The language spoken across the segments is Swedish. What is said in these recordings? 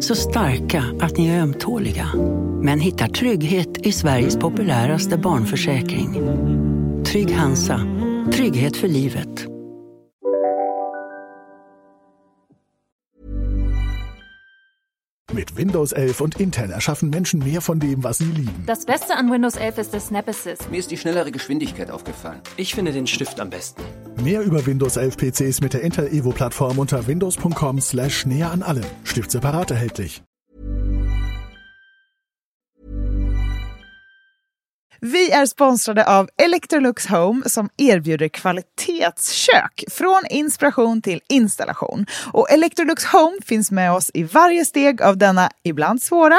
Så starka att ni är ömtåliga. Men hittar trygghet i Sveriges populäraste barnförsäkring. Trygg Hansa. Trygghet för livet. Mit Windows 11 und Intel erschaffen Menschen mehr von dem, was sie lieben. Das Beste an Windows 11 ist das Snap Assist. Mir ist die schnellere Geschwindigkeit aufgefallen. Ich finde den Stift am besten. Mehr über Windows 11 PCs mit der Intel Evo Plattform unter windows.com slash näher an allem. Stift separat erhältlich. Vi är sponsrade av Electrolux Home som erbjuder kvalitetskök från inspiration till installation. Och Electrolux Home finns med oss i varje steg av denna ibland svåra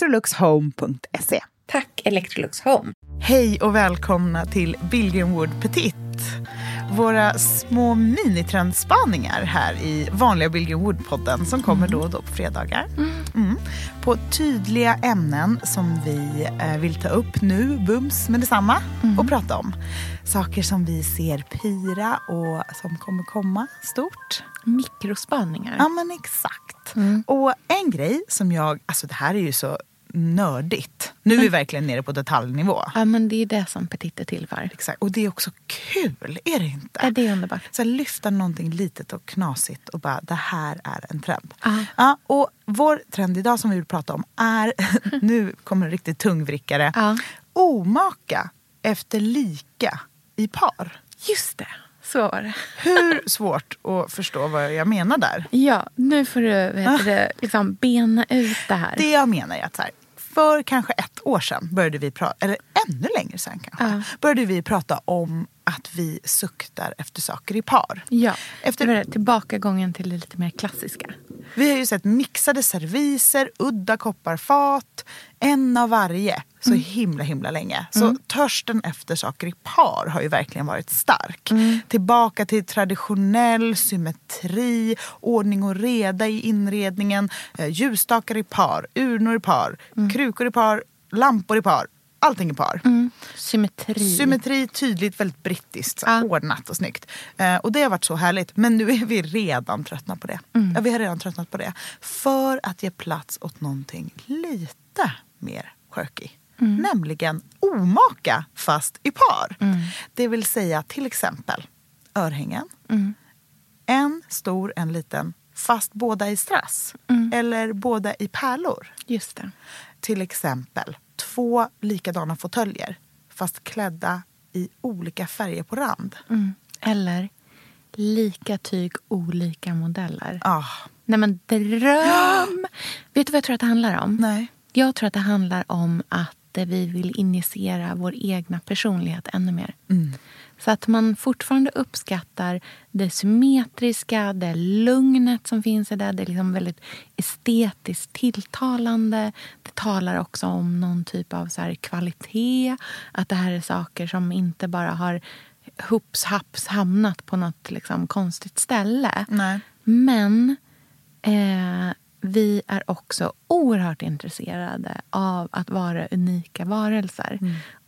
electroluxhome.se. Tack Electrolux Home. Hej och välkomna till Billgren Wood Petit. Våra små minitrendspaningar här i vanliga Billgren Wood-podden som kommer då och då på fredagar. Mm. På tydliga ämnen som vi eh, vill ta upp nu, bums med detsamma, mm. och prata om. Saker som vi ser pira och som kommer komma stort. Mikrospaningar. Ja men exakt. Mm. Och en grej som jag, alltså det här är ju så nördigt. Nu är vi verkligen nere på detaljnivå. Ja, men det är det som Petit är till för. Exakt. Och det är också kul, är det inte? Ja, det är underbart. Så här, lyfta någonting litet och knasigt och bara, det här är en trend. Ja, och vår trend idag som vi vill prata om är, nu kommer en riktigt tungvrickare, uh. omaka efter lika i par. Just det. Så var det. Hur svårt att förstå vad jag menar där? Ja, nu får du vet liksom bena ut det här. Det jag menar är att så här, för kanske ett år sedan började vi prata, eller ännu längre sedan kanske, ja. började vi prata om att vi suktar efter saker i par. Ja, efter... tillbakagången till det lite mer klassiska. Vi har ju sett mixade serviser, udda kopparfat, en av varje så mm. himla himla länge. Så mm. törsten efter saker i par har ju verkligen varit stark. Mm. Tillbaka till traditionell symmetri, ordning och reda i inredningen, eh, ljusstakar i par, urnor i par, mm. krukor i par, lampor i par allting i par. Mm. Symmetri. Symmetri, tydligt, väldigt brittiskt. Ja. Ordnat och snyggt. Eh, och det har varit så härligt. Men nu är vi redan tröttna på det. Mm. Ja, vi har redan tröttnat på det. För att ge plats åt någonting lite mer quirky. Mm. Nämligen omaka fast i par. Mm. Det vill säga till exempel örhängen. Mm. En stor, en liten fast båda i strass. Mm. Eller båda i pärlor. Just det. Till exempel två likadana fåtöljer fast klädda i olika färger på rand. Mm. Eller lika tyg, olika modeller. Ah. Nej men dröm! Vet du vad jag tror att det handlar om? Nej. Jag tror att det handlar om att vi vill injicera vår egna personlighet ännu mer. Mm. Så att man fortfarande uppskattar det symmetriska, det lugnet som finns i det. Det är liksom väldigt estetiskt tilltalande. Det talar också om någon typ av så kvalitet. Att det här är saker som inte bara har hoops haps hamnat på något liksom, konstigt ställe. Nej. Men eh, vi är också oerhört intresserade av att vara unika varelser.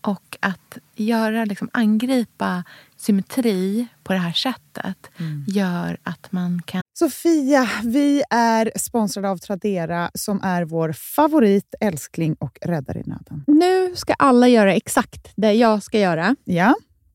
Och att göra, liksom, angripa symmetri på det här sättet gör att man kan Sofia, vi är sponsrade av Tradera som är vår favorit, älskling och räddare i nöden. Nu ska alla göra exakt det jag ska göra. Ja,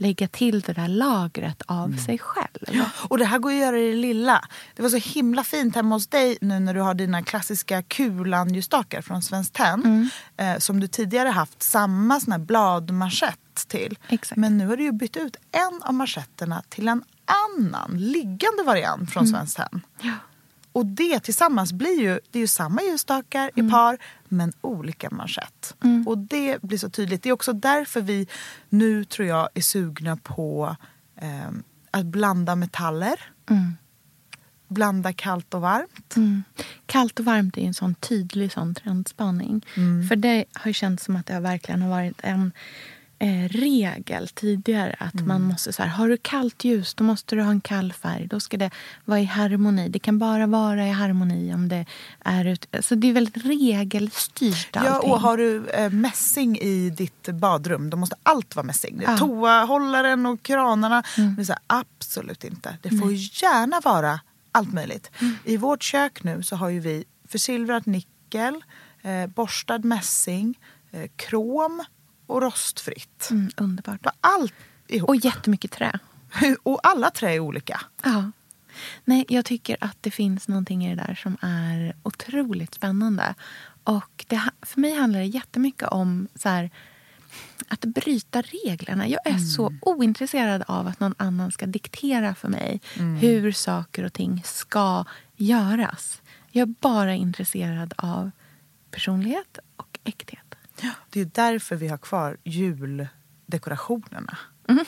Lägga till det där lagret av Mm. sig själv. Och det här går att göra i det lilla. Det var så himla fint hemma hos dig nu när du har dina klassiska kulan-ljusstakar från Svenskt Tenn. Eh, som du tidigare haft samma sån här bladmanschett till. Exakt. Men nu har du ju bytt ut en av manschetterna till en annan liggande variant från Svenskt Tenn. Och det tillsammans blir ju, det är ju samma ljusstakar i par men olika manschett. Och det blir så tydligt. Det är också därför vi nu tror jag är sugna på eh, att blanda metaller. Blanda kallt och varmt. Kallt och varmt är en sån tydlig sån trendspaning. Mm. För det har ju känts som att det verkligen har varit en eh, regel tidigare. Att man Mm. måste så här, har du kallt ljus då måste du ha en kall färg. Då ska det vara i harmoni. Det kan bara vara i harmoni om det är ut... Så det är väldigt regelstyrt Ja, och har du eh, mässing i ditt badrum då måste allt vara mässing. Ja. Toahållaren och kranarna. Men det är så här, absolut inte. Det får gärna vara allt möjligt. I vårt kök nu så har ju vi försilvrat nickel, eh, borstad mässing, eh, krom och rostfritt. Mm, underbart. Var allt ihop. Och jättemycket trä. och alla trä är olika. Ja. Nej, jag tycker att det finns någonting i det där som är otroligt spännande. Och det, för mig handlar det jättemycket om så här, att bryta reglerna. Jag är så ointresserad av att någon annan ska diktera för mig hur saker och ting ska göras. Jag är bara intresserad av personlighet och äkthet. Det är därför vi har kvar juldekorationerna. Och Mm-hmm.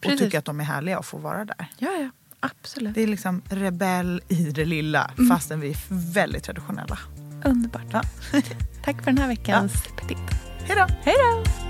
Precis. tycker att de är härliga att få vara där. Ja, ja. Absolut. Det är liksom rebell i det lilla Mm. fastän vi är väldigt traditionella. Underbart. Ja. Tack för den här veckans petit. Hej då! Hej då!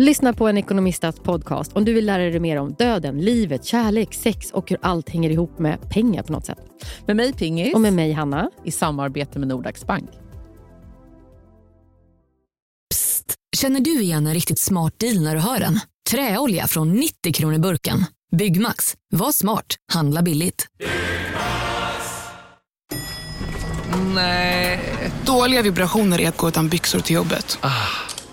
Lyssna på en ekonomistats podcast om du vill lära dig mer om döden, livet, kärlek, sex och hur allt hänger ihop med pengar på något sätt. Med mig Pingis. Och med mig Hanna. I samarbete med Nordax Bank. Psst! Känner du igen en riktigt smart deal när du hör den? Träolja från 90 kronor burken. Byggmax. Var smart. Handla billigt. Nej. Dåliga vibrationer är att gå utan byxor till jobbet.